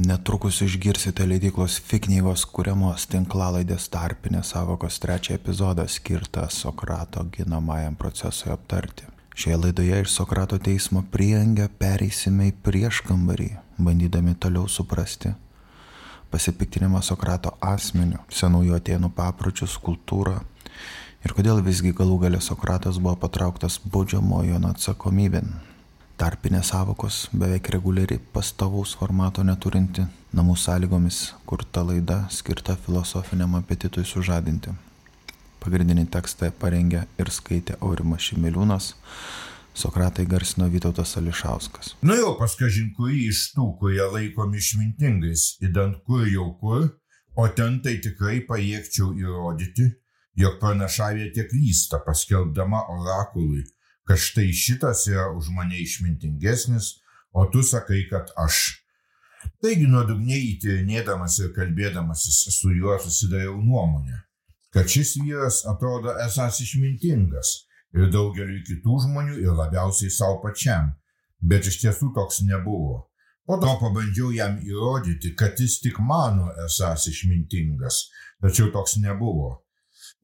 Netrukus išgirsite leidyklos Fiknyvos kūriamos tinklalaidės tarpinės savokos trečią epizodą skirtą Sokrato ginamajam procesui aptarti. Šioje laidoje iš Sokrato teismo priengę pereisime į prieškambarį, bandydami toliau suprasti pasipiktinimą Sokrato asmeniu, senųjų atėnų papročius, kultūrą ir kodėl visgi galų galę Sokratas buvo patrauktas baudžiamojo atsakomybėn tarpinės savokos beveik reguliari pastovaus formato neturinti namų sąlygomis kurta laida skirta filosofiniam apetitui sužadinti. Pagrindinį tekstą parengė ir skaitė Aurimas Šimiliūnas, Sokratai garsino Vytautas Ališauskas. Nu jau paskažin, kurį iš tų, kurie laikomi išmintingais, įdant kur jau kur, o ten tai tikrai pajėgčiau įrodyti, jog pranašavė tiek lysta paskelbdama orakului kad štai šitas yra už mane išmintingesnis, o tu sakai, kad aš. Taigi nuodugniai įtirinėdamas ir kalbėdamasis su juo susidariau nuomonę, kad šis vyras atrodo esas išmintingas ir daugeliu kitų žmonių ir labiausiai savo pačiam, bet iš tiesų toks nebuvo. Po to pabandžiau jam įrodyti, kad jis tik mano esas išmintingas, tačiau toks nebuvo.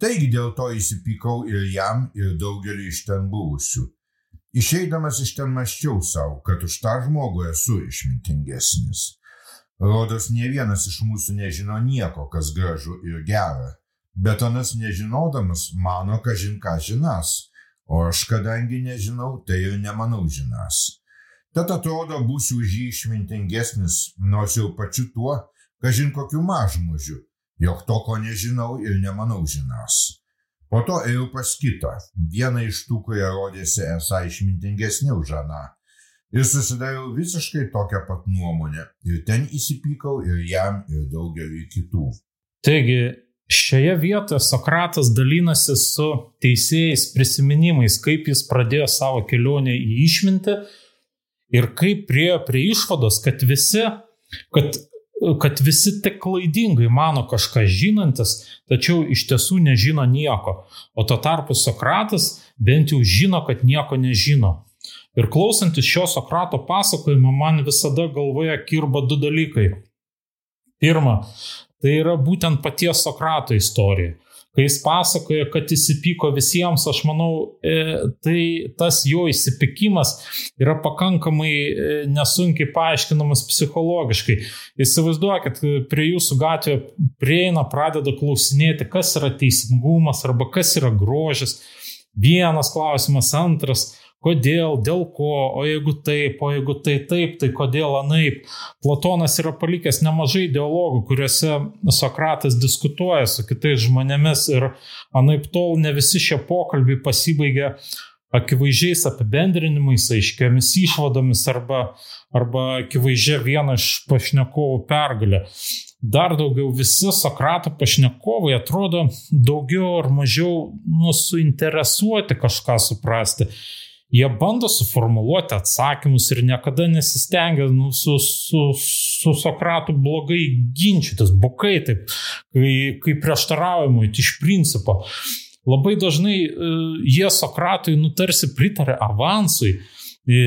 Taigi dėl to įsipykau ir jam, ir daugeliu iš ten buvusių. Išeidamas iš ten maščiau savo, kad už tą žmogų esu išmintingesnis. Rodos, ne vienas iš mūsų nežino nieko, kas gražu ir gera, bet anas nežinodamas mano, ką žin ką žinas, o aš kadangi nežinau, tai ir nemanau žinas. Tad atrodo, būsiu už jį išmintingesnis, nors jau pačiu tuo, kažin kokiu mažmužiu, jog to, ko nežinau ir nemanau žinas. Po to ėjau pas kitą, vieną iš tų, kurie rodėsi esą išmintingesni už Aną. Ir susidariau visiškai tokią pat nuomonę. Ir ten įsipykau ir jam, ir daugeliu kitų. Taigi, šioje vietoje Sokratas dalinasi su teisėjais prisiminimais, kaip jis pradėjo savo kelionę į išmintį ir kaip priejo prie išvados, kad visi, kad kad visi tik klaidingai mano kažką žinantis, tačiau iš tiesų nežino nieko. O tuo tarpu Sokratas bent jau žino, kad nieko nežino. Ir klausantis šio Sokrato pasakojimo, man visada galvoje kirba du dalykai. Pirma, tai yra būtent paties Sokrato istorija kai jis pasakoja, kad įsipyko visiems, aš manau, e, tai tas jo įsipykimas yra pakankamai e, nesunkiai paaiškinamas psichologiškai. Įsivaizduokit, prie jūsų gatvė prieina, pradeda klausinėti, kas yra teisingumas arba kas yra grožis. Vienas klausimas, antras kodėl, dėl ko, o jeigu taip, o jeigu tai taip, tai kodėl anaip. Platonas yra palikęs nemažai dialogų, kuriuose Sokratas diskutuoja su kitais žmonėmis ir anaip tol ne visi šie pokalbiai pasibaigia akivaizdžiais apibendrinimais, aiškiamis išvadomis arba, arba akivaizdžia vieno iš pašnekovų pergalė. Dar daugiau visi Sokrato pašnekovai atrodo daugiau ar mažiau nu, suinteresuoti kažką suprasti jie bando suformuoluoti atsakymus ir niekada nesistengia nu, su, su, su Sokratu blogai ginčytis, bukai taip, kai, kai prieštaraujamui iš principo. Labai dažnai e, jie Sokratui nutarsi pritarė avansui e,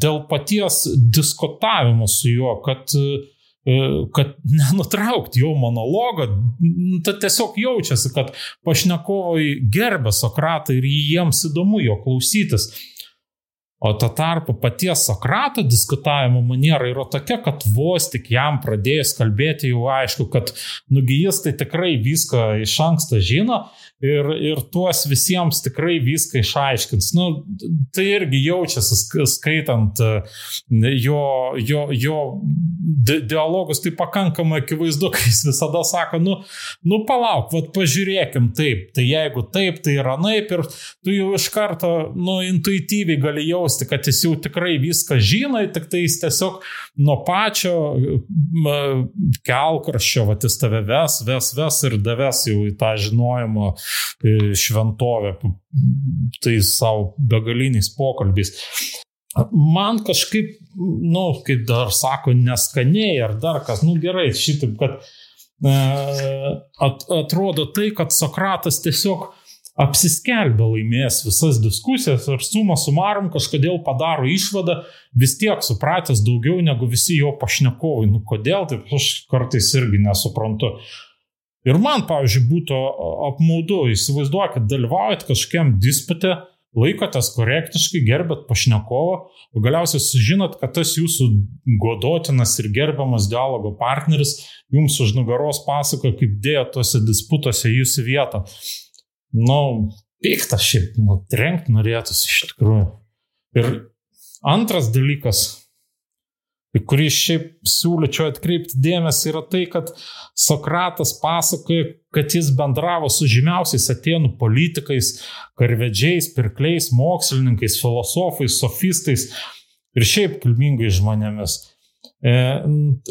dėl paties diskutavimo su juo, kad e, kad nenutraukti jo monologą, nu, tad tiesiog jaučiasi, kad pašnekovai gerbė Sokratą ir jiems įdomu jo klausytis. O tuo tarpu paties Sokrato diskutavimo maniera yra tokia, kad vos tik jam pradėjus kalbėti, jau aišku, kad nugi jis tai tikrai viską iš anksto žino ir, ir tuos visiems tikrai viską išaiškins. Nu, tai irgi jaučiasi skaitant e, jo, jo, jo dialogus, tai pakankamai akivaizdu, kai jis visada sako, nu, nu palauk, vad pažiūrėkim taip, tai jeigu taip, tai yra naip ir tu jau iš karto, nu, intuityviai gali jausti, kad jis jau tikrai viską žino, tik tai jis tiesiog nuo pačio kelkraščio, va, jis tave ves, ves, ves ir daves jau į tą žinojimo E, šventovę, tai savo begaliniais pokalbiais. Man kažkaip, nu, kaip dar sako, neskaniai ar dar kas, nu gerai, šitaip, kad e, at, atrodo tai, kad Sokratas tiesiog apsiskelbė laimėjęs visas diskusijas ir suma sumarum kažkodėl padaro išvadą, vis tiek supratęs daugiau negu visi jo pašnekovai. Nu kodėl, taip aš kartais irgi nesuprantu. Ir man, pavyzdžiui, būtų apmaudu, įsivaizduokit, dalyvaujat kažkokiam dispute, laikotės korektiškai, gerbėt pašnekovą, o galiausiai sužinot, kad tas jūsų godotinas ir gerbiamas dialogo partneris jums už nugaros pasakoja, kaip dėjo tuose disputuose jūsų vietą nu, piktas šiaip, nu, trenkti norėtųsi iš tikrųjų. Ir antras dalykas, į kurį šiaip siūlyčiau atkreipti dėmesį, yra tai, kad Sokratas pasakoja, kad jis bendravo su žymiausiais atėnų politikais, karvedžiais, pirkliais, mokslininkais, filosofais, sofistais ir šiaip kilmingais žmonėmis. E,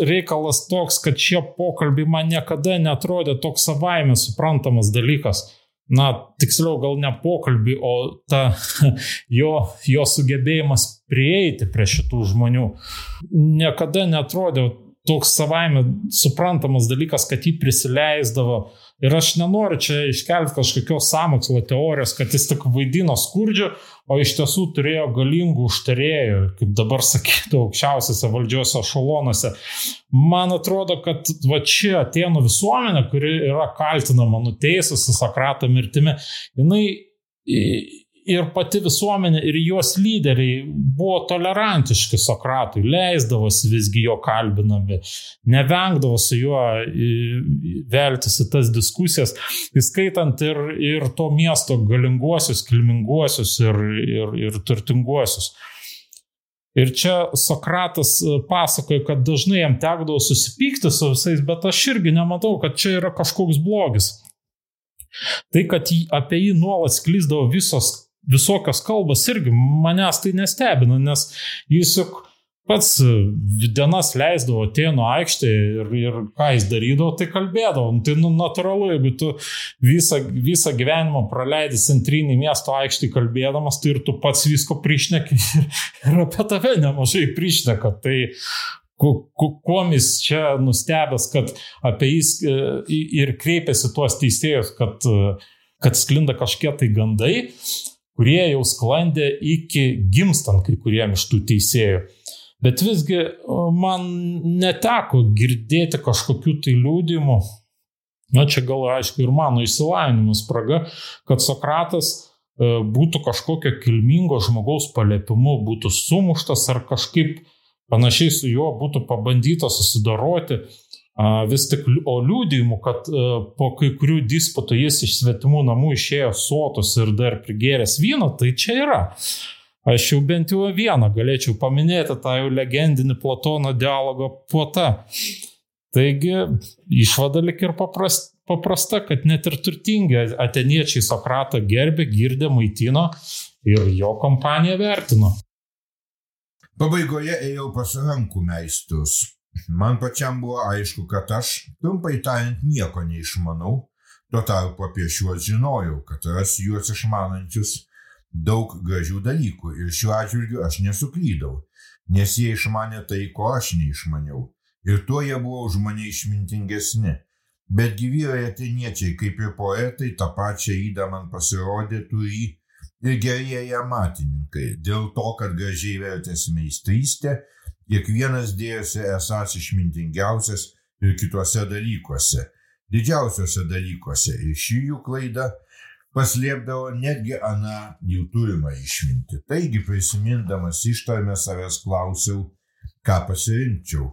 reikalas toks, kad šie pokalbiai man niekada netrodė toks savaime suprantamas dalykas na, tiksliau gal ne pokalbį, o ta jo, jo sugebėjimas prieiti prie šitų žmonių. Niekada netrodė toks savaime suprantamas dalykas, kad jį prisileisdavo. Ir aš nenoriu čia iškelti kažkokios samokslo teorijos, kad jis tik vaidino skurdžių, o iš tiesų turėjo galingų užtarėjų, kaip dabar sakytų, aukščiausiose valdžios ešalonuose. Man atrodo, kad va čia atėnų visuomenė, kuri yra kaltinama nuteisus Sokrato mirtimi, jinai ir pati visuomenė, ir jos lyderiai buvo tolerantiški Sokratui, leisdavosi visgi jo kalbinami, nevengdavo su juo veltis į tas diskusijas, įskaitant ir, ir to miesto galinguosius, kilminguosius ir, ir, ir turtinguosius. Ir čia Sokratas pasakoja, kad dažnai jam tekdavo susipykti su visais, bet aš irgi nematau, kad čia yra kažkoks blogis. Tai, kad apie jį nuolat sklyzdavo visos visokios kalbos irgi manęs tai nestebina, nes jis juk pats dienas leisdavo Tėno aikštėje ir, ir ką jis darydavo, tai kalbėdavo. Nu, tai nu, natūralu, jeigu tu visą, visą gyvenimą praleidi centrinį miesto aikštį kalbėdamas, tai ir tu pats visko priešneki ir, ir apie tave nemažai priešneka. Tai kuo jis čia nustebęs, kad apie jis e, ir kreipiasi tuos teisėjus, kad, kad sklinda kažkiek tai gandai kurie jau sklandė iki gimstant kai kuriem iš tų teisėjų. Bet visgi man neteko girdėti kažkokių tai liūdimų, na čia gal aišku ir mano išsilavinimo spraga, kad Sokratas e, būtų kažkokio kilmingo žmogaus paliepimu, būtų sumuštas ar kažkaip panašiai su juo būtų pabandyta susidoroti vis tik, o liūdėjimų, kad e, po kai kurių disputų jis iš svetimų namų išėjo sotus ir dar prigėręs vyno, tai čia yra. Aš jau bent jau vieną galėčiau paminėti, tą jau legendinį Platono dialogo puotą. Taigi, išvada lik ir paprasta, paprasta, kad net ir turtingi ateniečiai Sokratą gerbė, girdė, maitino ir jo kompaniją vertino. Pabaigoje ėjau pas rankų meistrus. Man pačiam buvo aišku, kad aš, trumpai tariant, nieko neišmanau, tuo tarpu apie šiuos žinojau, kad rasiu juos išmanančius daug gražių dalykų ir šiuo atžvilgiu aš nesuklydau, nes jie išmanė tai, ko aš neišmaniau, ir tuo jie buvo už mane išmintingesni. Bet gyvyrai ateiniečiai, kaip ir poetai, tą pačią įdą man pasirodė turį ir gerieji amatininkai, dėl to, kad gražiai vertėsi meistrystė Kiekvienas dėjosi esas išmintingiausias ir kituose dalykuose, didžiausiuose dalykuose ir šį jų klaidą paslėpdavo netgi aną jų turimą išmintį. Taigi prisimindamas ištarmę savęs klausiau, ką pasirinkčiau.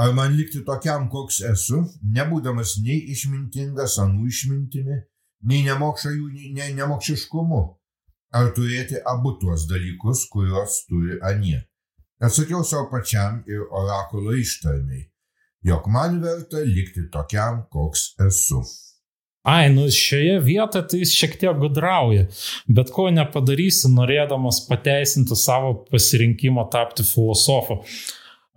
Ar man likti tokiam, koks esu, nebūdamas nei išmintingas anų išmintimi, nei nemokša jų, nei nemokšiškumu, ar turėti abu tuos dalykus, kuriuos turi anie. Atsakiau savo pačiam ir orakulo ištarmiai, jog man verta likti tokiam, koks esu. Ai, nu šioje vietoje tai jis šiek tiek gudrauja, bet ko nepadarysi, norėdamas pateisinti savo pasirinkimą tapti filosofu.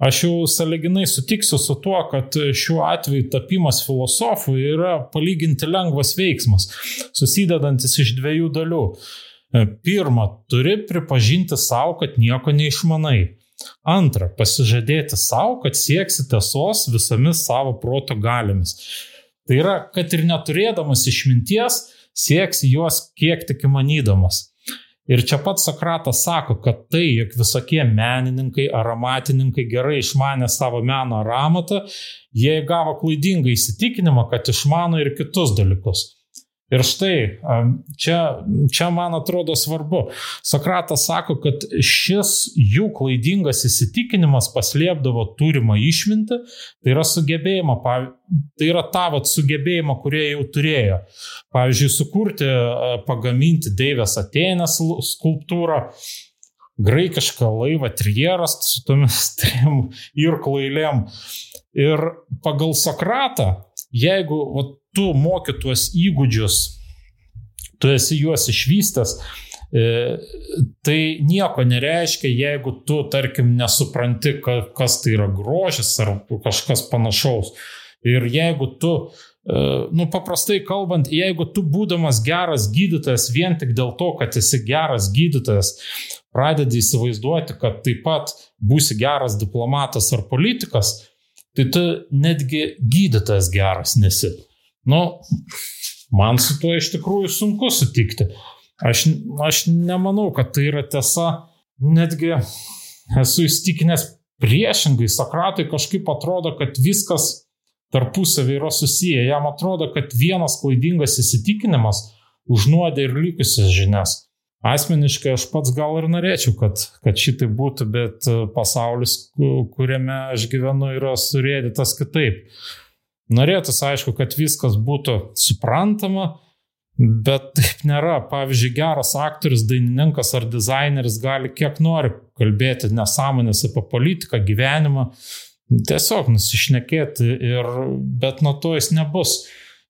Aš jau saliginai sutiksiu su tuo, kad šiuo atveju tapimas filosofu yra palyginti lengvas veiksmas, susidedantis iš dviejų dalių. Pirma, turi pripažinti savo, kad nieko neišmanai. Antra, pasižadėti savo, kad sieksi tiesos visomis savo proto galiomis. Tai yra, kad ir neturėdamas išminties, sieksi juos kiek tik įmanydamas. Ir čia pats Sokratas sako, kad tai, jog visokie menininkai ar amatininkai gerai išmanė savo meno ar amatą, jie gavo klaidingą įsitikinimą, kad išmano ir kitus dalykus. Ir štai, čia, čia man atrodo svarbu. Sokratas sako, kad šis jų klaidingas įsitikinimas paslėpdavo turimą išmintį, tai yra sugebėjimą, tai yra tavo sugebėjimą, kurie jau turėjo. Pavyzdžiui, sukurti, pagaminti Deivės Ateinės skulptūrą, graikišką laivą Trieras su tomis trim irklailėm. Ir pagal Sokratą, jeigu va, tu moki tuos įgūdžius, tu esi juos išvystęs, e, tai nieko nereiškia, jeigu tu, tarkim, nesupranti, kas tai yra grožis ar kažkas panašaus. Ir jeigu tu, e, nu paprastai kalbant, jeigu tu būdamas geras gydytojas vien tik dėl to, kad esi geras gydytojas, pradedi įsivaizduoti, kad taip pat būsi geras diplomatas ar politikas, tai tu netgi gydytojas geras nesi. Nu, man su tuo iš tikrųjų sunku sutikti. Aš, aš nemanau, kad tai yra tiesa. Netgi esu įstikinęs priešingai. Sokratui kažkaip atrodo, kad viskas tarpusavį yra susiję. Jam atrodo, kad vienas klaidingas įsitikinimas užnuodė ir likusias žinias. Asmeniškai aš pats gal ir norėčiau, kad, kad šitai būtų, bet pasaulis, kuriame aš gyvenu, yra surėdytas kitaip. Norėtųsi, aišku, kad viskas būtų suprantama, bet taip nėra. Pavyzdžiui, geras aktorius, dainininkas ar dizaineris gali kiek nori kalbėti nesąmonės apie politiką, gyvenimą, tiesiog nusišnekėti, ir, bet nuo to jis nebus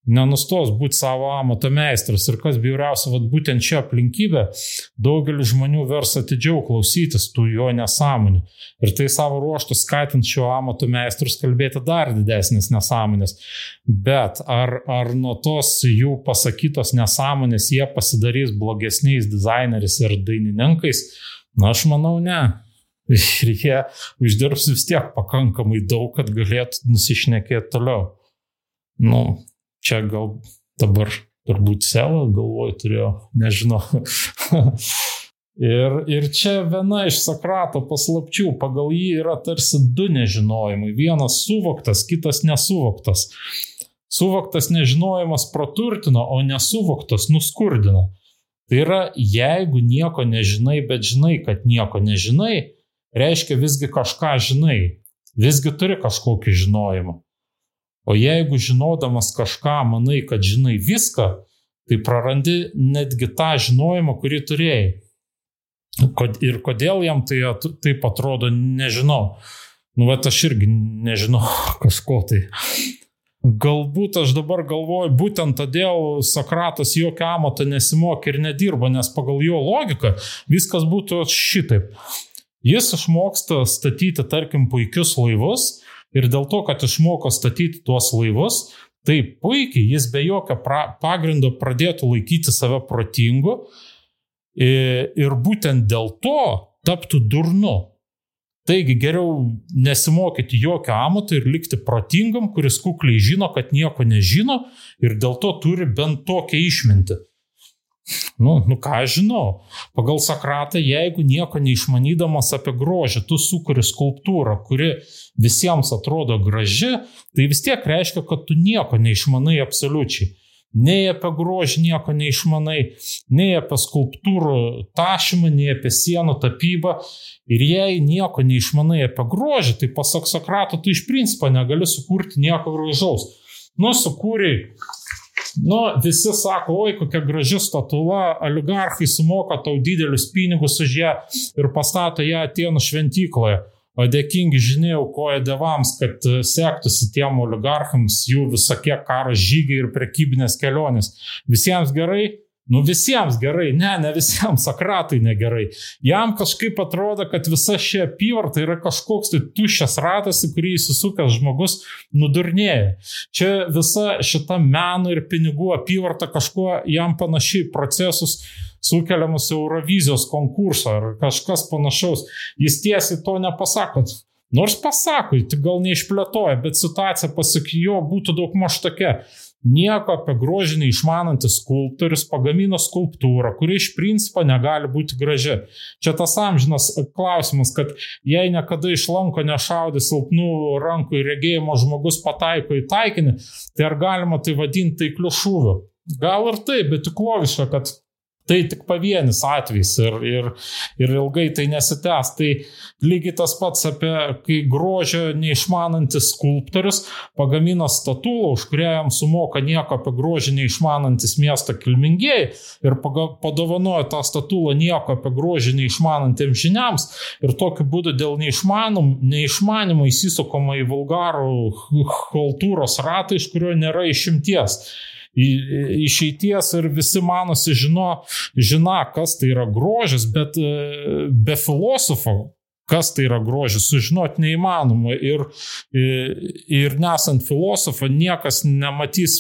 nenustos būti savo amato meistras. Ir kas bjauriausia, vad būtent šią aplinkybę daugelis žmonių vers atidžiau klausytis tų jo nesąmonių. Ir tai savo ruoštų skatint šio amato meistrus kalbėti dar didesnės nesąmonės. Bet ar, ar nuo tos jų pasakytos nesąmonės jie pasidarys blogesniais dizaineriais ir dainininkais? Na, aš manau, ne. Ir jie uždirbs vis tiek pakankamai daug, kad galėtų nusišnekėti toliau. Nu, čia gal dabar turbūt selą galvoj turėjo, nežinau. ir, ir čia viena iš Sokrato paslapčių, pagal jį yra tarsi du nežinojimai. Vienas suvoktas, kitas nesuvoktas. Suvoktas nežinojimas praturtino, o nesuvoktas nuskurdino. Tai yra, jeigu nieko nežinai, bet žinai, kad nieko nežinai, reiškia visgi kažką žinai, visgi turi kažkokį žinojimą. O jeigu žinodamas kažką manai, kad žinai viską, tai prarandi netgi tą žinojimą, kurį turėjai. Ir kodėl jam tai taip atrodo, nežinau. Nu, bet aš irgi nežinau kažko tai. Galbūt aš dabar galvoju, būtent todėl Sokratas jokio amato nesimokė ir nedirba, nes pagal jo logiką viskas būtų šitaip. Jis išmoksta statyti, tarkim, puikius laivus, Ir dėl to, kad išmoko statyti tuos laivus, tai puikiai jis be jokio pra, pagrindo pradėtų laikyti save protingu ir, ir būtent dėl to taptų durnu. Taigi geriau nesimokyti jokio amato ir likti protingam, kuris kukliai žino, kad nieko nežino ir dėl to turi bent tokią išmintį. Nu, nu ką aš žinau, pagal Sakratą, jeigu nieko neišmanydamas apie grožį, tu sukuri skulptūrą, kuri visiems atrodo graži, tai vis tiek reiškia, kad tu nieko neišmanai absoliučiai. Nei apie grožį nieko neišmanai, nei apie skulptūrų tašymą, nei apie sienų tapybą. Ir jei nieko neišmanai apie grožį, tai pasak Sokrato, tu iš principo negali sukurti nieko gražaus. Nu, sukūrei Nu, visi sako, oi, kokia graži statula, oligarchai sumoka tau didelius pinigus už ją ir pastato ją Atenų šventykloje. O dėkingi žinia aukoja devams, kad e, sektųsi tiem oligarchams jų visokie karo žygiai ir prekybinės kelionės. Visiems gerai, Nu visiems gerai, ne, ne visiems, Sakratui negerai. Jam kažkaip atrodo, kad visa ši apyvarta yra kažkoks tai tuščias ratas, į kurį įsisukęs žmogus nudurnėja. Čia visa šita meno ir pinigų apyvarta kažkuo jam panašiai procesus sukeliamus Eurovizijos konkursą ar kažkas panašaus. Jis tiesiai to nepasako. Nors pasako, tik gal neišplėtoja, bet situacija pasak jo būtų daug maž tokia. nieko apie grožį neišmanantis skulptorius pagamino skulptūrą, kuri iš principo negali būti graži. Čia tas amžinas klausimas, kad jei niekada iš lanko nešaudė silpnų rankų ir regėjimo žmogus pataiko į taikinį, tai ar galima tai vadinti taikliu šūviu? Gal ir taip, bet tik logiška, kad Tai tik pavienis atvejs ir, ir, ir ilgai tai nesitęs. Tai lygiai tas pats apie, kai grožio neišmanantis skulptorius pagamina statulą, už kurią jam sumoka nieko apie grožį neišmanantis miesto kilmingieji ir padovanoja tą statulą nieko apie grožį neišmanantiems žiniams ir tokiu būdu dėl neišmanimo įsisukama į vulgarų kultūros ratą, iš kurio nėra išimties išeities ir visi manosi žino, žino, kas tai yra grožis, bet e, be filosofo kas tai yra grožis, sužinoti neįmanoma. Ir, ir nesant filosofo, niekas nematys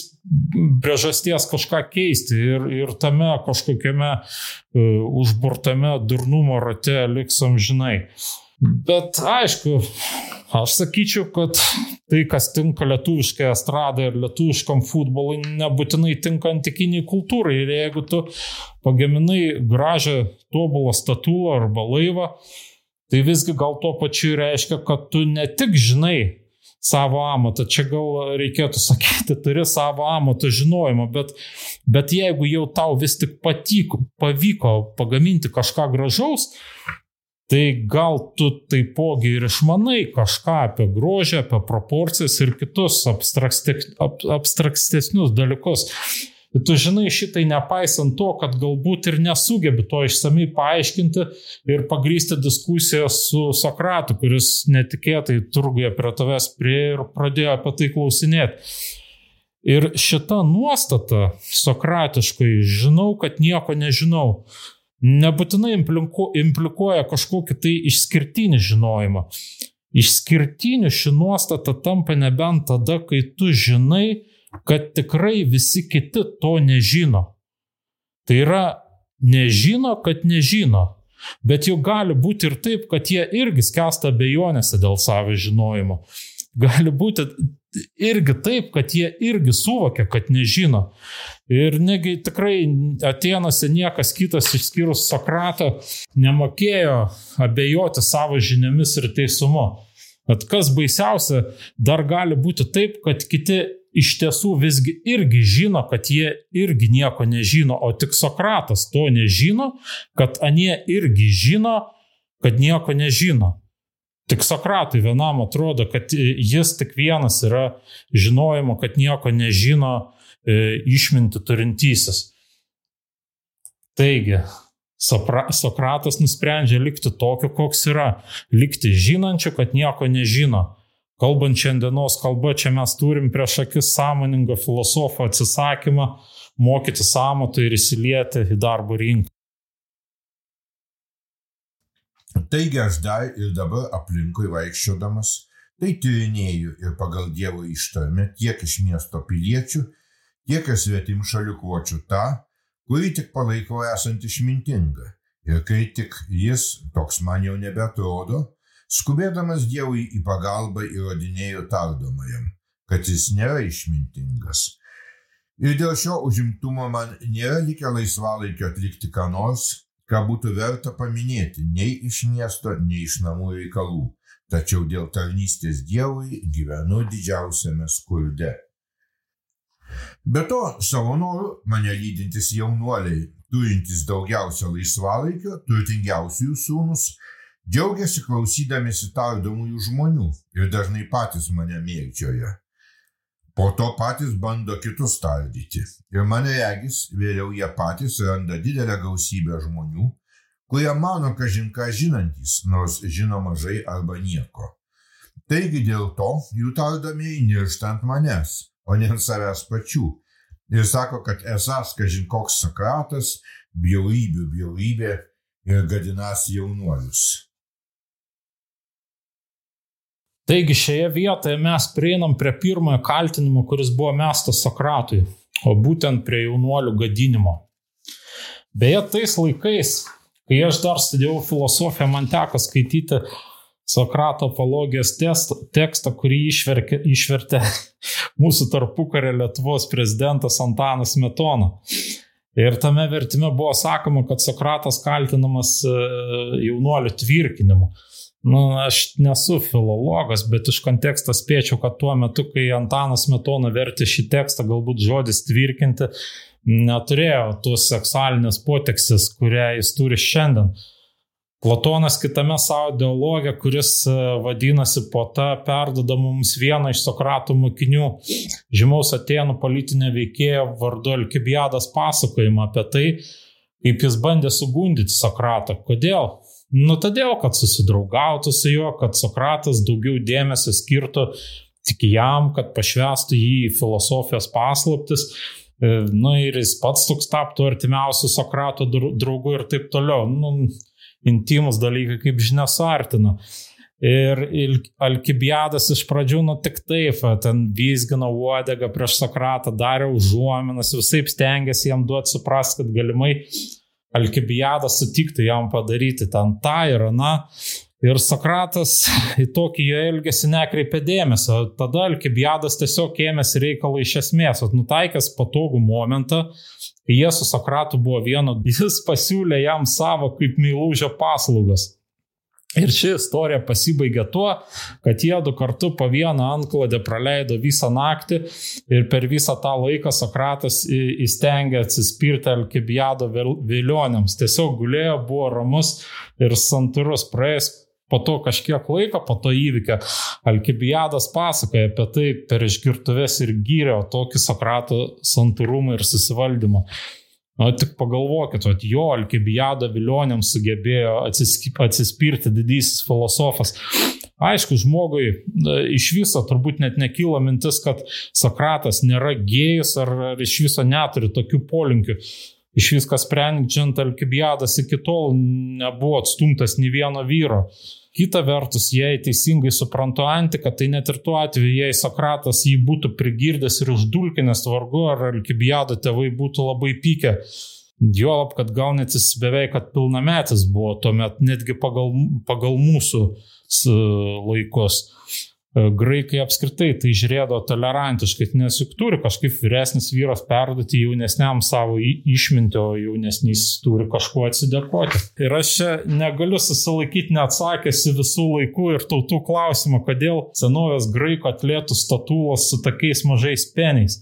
priežasties kažką keisti ir, ir tame kažkokiame uh, užburtame durnumo rate liksam žinai. Bet aišku, aš sakyčiau, kad tai, kas tinka lietuviškai estradai ir lietuviškam futbolui, nebūtinai tinka antikiniai kultūrai. Ir jeigu tu pagaminai gražią tobulą statulą arba laivą, tai visgi gal tuo pačiu reiškia, kad tu ne tik žinai savo amatą, čia gal reikėtų sakyti, turi savo amato žinojimą, bet, bet jeigu jau tau vis tik patiko, pavyko pagaminti kažką gražaus, Tai gal tu taipogi ir išmanai kažką apie grožį, apie proporcijas ir kitus abstraktesnius dalykus. Tu žinai šitai nepaisant to, kad galbūt ir nesugebi to išsamei paaiškinti ir pagrysti diskusiją su Sokratu, kuris netikėtai turguje prie tavęs prie ir pradėjo apie tai klausinėti. Ir šita nuostata sokratiškai, žinau, kad nieko nežinau, nebūtinai implikuoja kažkokį tai išskirtinį žinojimą. Išskirtiniu ši nuostata tampa nebent tada, kai tu žinai, kad tikrai visi kiti to nežino. Tai yra, nežino, kad nežino. Bet jau gali būti ir taip, kad jie irgi skęsta abejonėse dėl savo žinojimo. Gali būti irgi taip, kad jie irgi suvokia, kad nežino. Ir negi tikrai Atenose niekas kitas išskyrus Sokratą nemokėjo abejoti savo žiniomis ir teisumu. Bet kas baisiausia, dar gali būti taip, kad kiti iš tiesų visgi irgi žino, kad jie irgi nieko nežino, o tik Sokratas to nežino, kad anie irgi žino, kad nieko nežino. Tik Sokratui vienam atrodo, kad jis tik vienas yra žinojimo, kad nieko nežino e, išminti turintysis. Taigi, Sokratas nusprendžia likti tokiu, koks yra, likti žinančiu, kad nieko nežino. Kalbant šiandienos kalba, čia mes turim prieš akis sąmoningą filosofo atsisakymą mokyti sąmatą ir įsilieti į darbo rinką. Taigi aš dar ir dabar aplinkui vaikščiodamas, tai tyrinėju ir pagal Dievo ištarmę tiek iš miesto piliečių, tiek ir svetim šalių kvočių tą, kurį tik palaikau esant išmintinga. Ir kai tik jis, toks man jau nebetrodo, skubėdamas Dievui į pagalbą įrodinėjau tardomajam, kad jis nėra išmintingas. Ir dėl šio užimtumo man nėra likę laisvalaikio atlikti ką nors, ką būtų verta paminėti nei iš miesto, nei iš namų reikalų, tačiau dėl tarnystės Dievui gyvenu didžiausiame skurde. Be to, savo noru mane lydintis jaunuoliai, turintys daugiausia laisvalaikio, turtingiausiųjų sūnus, džiaugiasi klausydamėsi tardomųjų žmonių ir dažnai patys mane mėgdžioja. Po to patys bando kitus tardyti. Ir man regis, vėliau jie patys randa didelę gausybę žmonių, kurie mano kažinką žinantys, nors žino mažai arba nieko. Taigi dėl to jų tardomieji niršta ant manęs, o ne ant savęs pačių. Ir sako, kad esas kažin koks Sokratas, bjaurybių bjaurybė ir gadinas jaunuolius. Taigi šioje vietoje mes prieinam prie pirmojo kaltinimo, kuris buvo mestas Sokratui, o būtent prie jaunuolių gadinimo. Beje, tais laikais, kai aš dar studijavau filosofiją, man teko skaityti Sokrato apologijos tekstą, kurį išverkė, išvertė mūsų tarpukarė Lietuvos prezidentas Antanas Metona. Ir tame vertime buvo sakoma, kad Sokratas kaltinamas e, jaunuolių tvirkinimu. Nu, aš nesu filologas, bet iš konteksto spėčiau, kad tuo metu, kai Antanas Metona vertė šį tekstą, galbūt žodis tvirkinti neturėjo tos seksualinės potekstės, kurią jis turi šiandien. Platonas kitame savo dialogė, kuris e, vadinasi Pota, perdoda mums vieną iš Sokrato mokinių, žymaus atėnų politinio veikėjo vardu Alkibiadas pasakojimą apie tai, kaip jis bandė sugundyti Sokratą. Kodėl? Nu, todėl, kad susidraugautų su juo, kad Sokratas daugiau dėmesio skirtų tik jam, kad pašvestų jį į filosofijos paslaptis. E, nu ir jis pats toks taptų artimiausiu Sokrato draugu ir taip toliau. Nu, intimus dalykai, kaip žinia, suartina. Ir Alkibiadas iš pradžių, nu tik taip, ten vizgino uodegą prieš Sokratą, darė užuominas, visai stengiasi jam duoti suprasti, kad galimai Alkibiadas sutiktų jam padaryti ten tą ir aną. Ir Sokratas į tokį jo elgesį nekreipė dėmesio. Tada Alkibiadas tiesiog ėmėsi reikalą iš esmės, nutaikęs patogų momentą, kai jie su Sokratu buvo vieno, jis pasiūlė jam savo kaip meilužio paslaugas. Ir ši istorija pasibaigė tuo, kad jie du kartu po vieną antklodę praleido visą naktį ir per visą tą laiką Sokratas įstengė atsispirti Alkibiado vilionėms. Tiesiog gulėjo, buvo ramus ir santūrus praėjęs po to kažkiek laiko, po to įvykio. Alkibiadas pasakoja apie tai per išgirtuves ir gyrė tokį Sokrato santūrumą ir susivaldymą. O tik pagalvokit, kad jo Alkibiado vilionėms sugebėjo atsispirti didysis filosofas. Aišku, žmogui iš viso turbūt net nekyla mintis, kad Sokratas nėra gėjus ar, ar iš viso neturi tokių polinkių. Iš viskas sprendžiant, Alkibiadas iki tol nebuvo atstumtas nei vieno vyro. Kita vertus, jei teisingai suprantu antiką, tai net ir tuo atveju, jei Sokratas jį būtų prigirdęs ir uždulkinęs vargu, ar Alkibiado tėvai būtų labai pykę. Juolab, kad gal net jis beveik pilnametis buvo tuomet, netgi pagal, pagal mūsų laikus. E, graikai apskritai tai žiūrėdavo tolerantiškai, nes juk turi kažkaip vyresnis vyras perduoti jaunesniam savo išmintį, o jaunesnis turi kažkuo atsidėkoti. Ir aš čia negaliu susilaikyti neatsakęs į visų laikų ir tautų klausimą, kodėl senovės graiko atlėtų statulos su tokiais mažais peniais.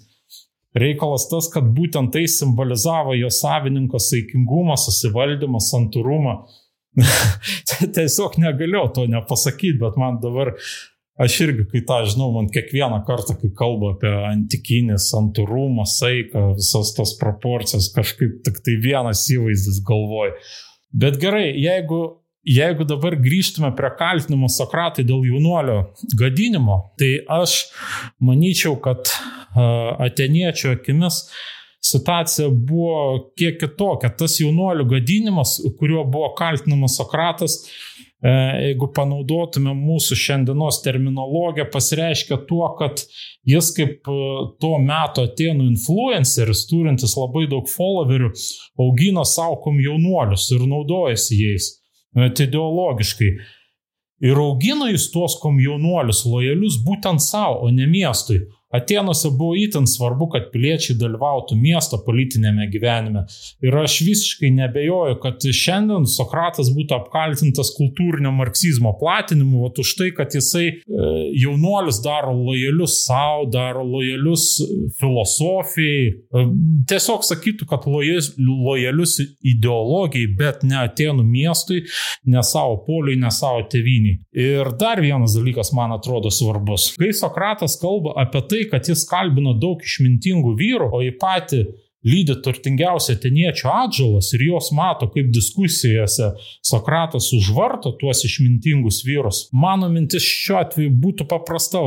Reikalas tas, kad būtent tai simbolizavo jo savininko saikingumą, susivaldymą, santūrumą. Tiesiog negaliu to nepasakyti, bet man dabar Aš irgi, kai tą žinau, man kiekvieną kartą, kai kalba apie antikinį santūrumą, saiką, visas tas proporcijas, kažkaip tik tai vienas įvaizdis galvoj. Bet gerai, jeigu, jeigu dabar grįžtume prie kaltinimo Sokratai dėl jaunuolio gadinimo, tai aš manyčiau, kad ateniečio akimis situacija buvo kiek kitokia. Tas jaunuolių gadinimas, kuriuo buvo kaltinamas Sokratas, jeigu panaudotume mūsų šiandienos terminologiją, pasireiškia tuo, kad jis kaip e, tuo metu atėnų influenceris, turintis labai daug followerių, augino savo komjaunuolius ir naudojasi jais net ideologiškai. Ir augino jis tuos komjaunuolius lojalius būtent savo, o ne miestui. Atenuose buvo įtin svarbu, kad piliečiai dalyvautų miesto politinėme gyvenime. Ir aš visiškai nebejoju, kad šiandien Sokratas būtų apkaltintas kultūrinio marksizmo platinimu, o už tai, kad jisai e, jaunuolius daro lojalius savo, daro lojalius filosofijai. E, tiesiog sakytų, kad lojalius ideologijai, bet ne Atenų miestui, ne savo poliui, ne savo teviniai. Ir dar vienas dalykas man atrodo svarbus. Kai Sokratas kalba apie tai, tai, kad jis kalbino daug išmintingų vyrų, o į patį lydi turtingiausia ateniečio atžalas ir jos mato, kaip diskusijose Sokratas užvarto tuos išmintingus vyrus. Mano mintis šiuo atveju būtų paprasta.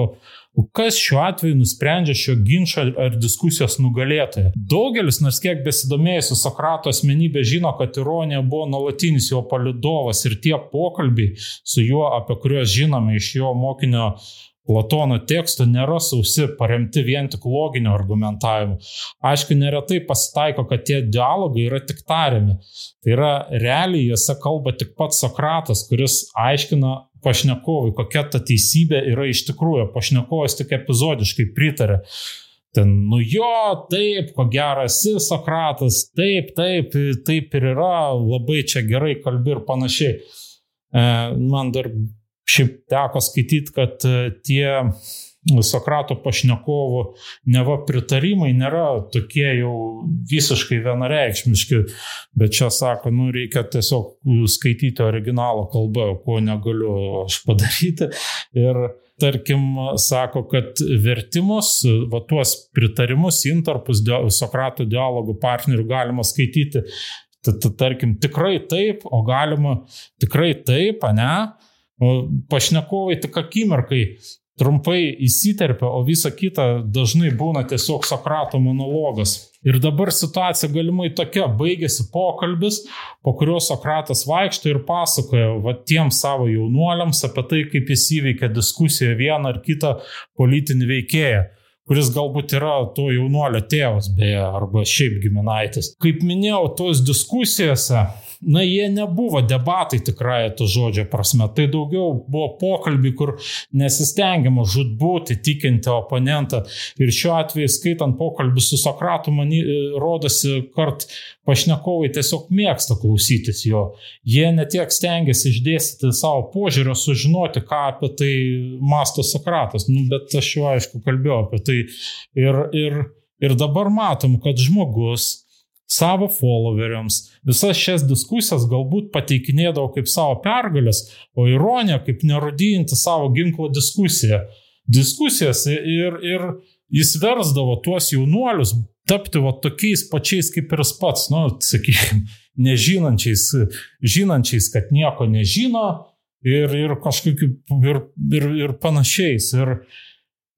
Kas šiuo atveju nusprendžia šio ginčio ar diskusijos nugalėtoją? Daugelis, nors kiek besidomėjusių Sokrato asmenybė, žino, kad ironija buvo nuolatinis jo palidovas ir tie pokalbiai su juo, apie kuriuos žinome iš jo mokinio Platono tekstų nėra sausi, paremti vien tik loginiu argumentavimu. Aišku, neretai pasitaiko, kad tie dialogai yra tik tariami. Tai yra realiai juose kalba tik pats Sokratas, kuris aiškina pašnekovui, kokia ta teisybė yra iš tikrųjų. Pašnekovas tik epizodiškai pritarė. Ten, nu jo, taip, ko geras esi Sokratas, taip, taip, taip ir yra, labai čia gerai kalbi ir panašiai. E, man dar Šiaip teko skaityti, kad e, tie Sokrato pašnekovų neva pritarimai nėra tokie jau visiškai vienareikšmiški, bet čia sako, nu reikia tiesiog skaityti originalo kalbą, ko negaliu aš padaryti. Ir tarkim, sako, kad vertimus, va tuos pritarimus, intarpus Sokrato dialogų partnerių galima skaityti, tarkim, tikrai taip, o galima tikrai taip, ne? Pašnekovai tik akimirkai trumpai įsiterpia, o visa kita dažnai būna tiesiog Sokrato monologas. Ir dabar situacija galimai tokia, baigėsi pokalbis, po kurio Sokratas vaikšto ir pasakoja va tiems savo jaunuoliams apie tai, kaip jis įveikia diskusiją vieną ar kitą politinį veikėją kuris galbūt yra to jaunuolio tėvas, beje, arba šiaip giminaitis. Kaip minėjau, tos diskusijose na, jie nebuvo debatai tikrąją to žodžio prasme. Tai daugiau buvo pokalbiai, kur nesistengiama žudbūti, tikinti oponentą. Ir šiuo atveju, skaitant pokalbį su Sokratu, man rodosi, kad pašnekovai tiesiog mėgsta klausytis jo. Jie netiek stengiasi išdėstyti savo požiūrio, sužinoti, ką apie tai masto Sokratas. Nu, bet aš jau aišku kalbėjau apie tai. Ir, ir, ir dabar matom, kad žmogus savo followeriams. Visas šias diskusijas galbūt pateikinėdavo kaip savo pergalės, o ironija kaip nerodinti savo ginklo diskusiją. Diskusijas ir, ir jis versdavo tuos jaunuolius tapti va tokiais pačiais kaip ir jis pats, nu, sakykime, nežinančiais, žinančiais, kad nieko nežino ir, ir kažkokiu ir, ir, ir panašiais. Ir,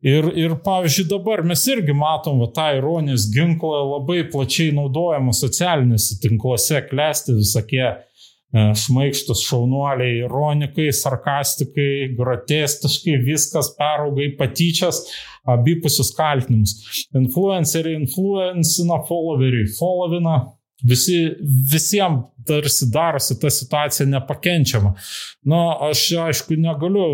Ir, ir pavyzdžiui, dabar mes irgi matom va, tą ironijos ginklą labai plačiai naudojama socialiniuose tinkluose, klesti visokie e, šmaikštus šaunuoliai, ironikai, sarkastikai, grotestiškai, viskas perauga į patyčias, abipusius kaltinimus. Influenceriai influencina, followeriai followina, visi, visiems tarsi darosi ta situacija nepakenčiama. Na, aš aišku negaliu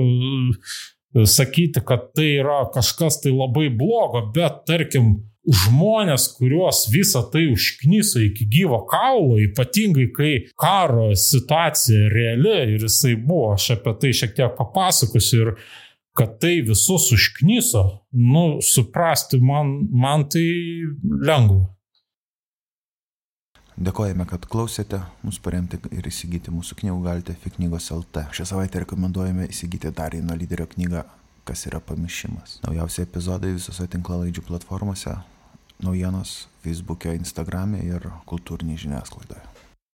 sakyti, kad tai yra kažkas tai labai blogo, bet tarkim, žmonės, kuriuos visą tai užknyso iki gyvo kaulo, ypatingai kai karo situacija reali ir jisai buvo, aš apie tai šiek tiek papasakosiu ir kad tai visus užknyso, nu, suprasti man, man tai lengva. Dėkojame, kad klausėte, mus paremti ir įsigyti mūsų knygų galite Fiknygos LT. Šią savaitę rekomenduojame įsigyti dar vieną lyderio knygą Kas yra pamišimas. Naujausi epizodai visose tinklalaidžių platformose, naujienos Facebook'e, Instagram'e ir kultūrinėje žiniasklaidoje.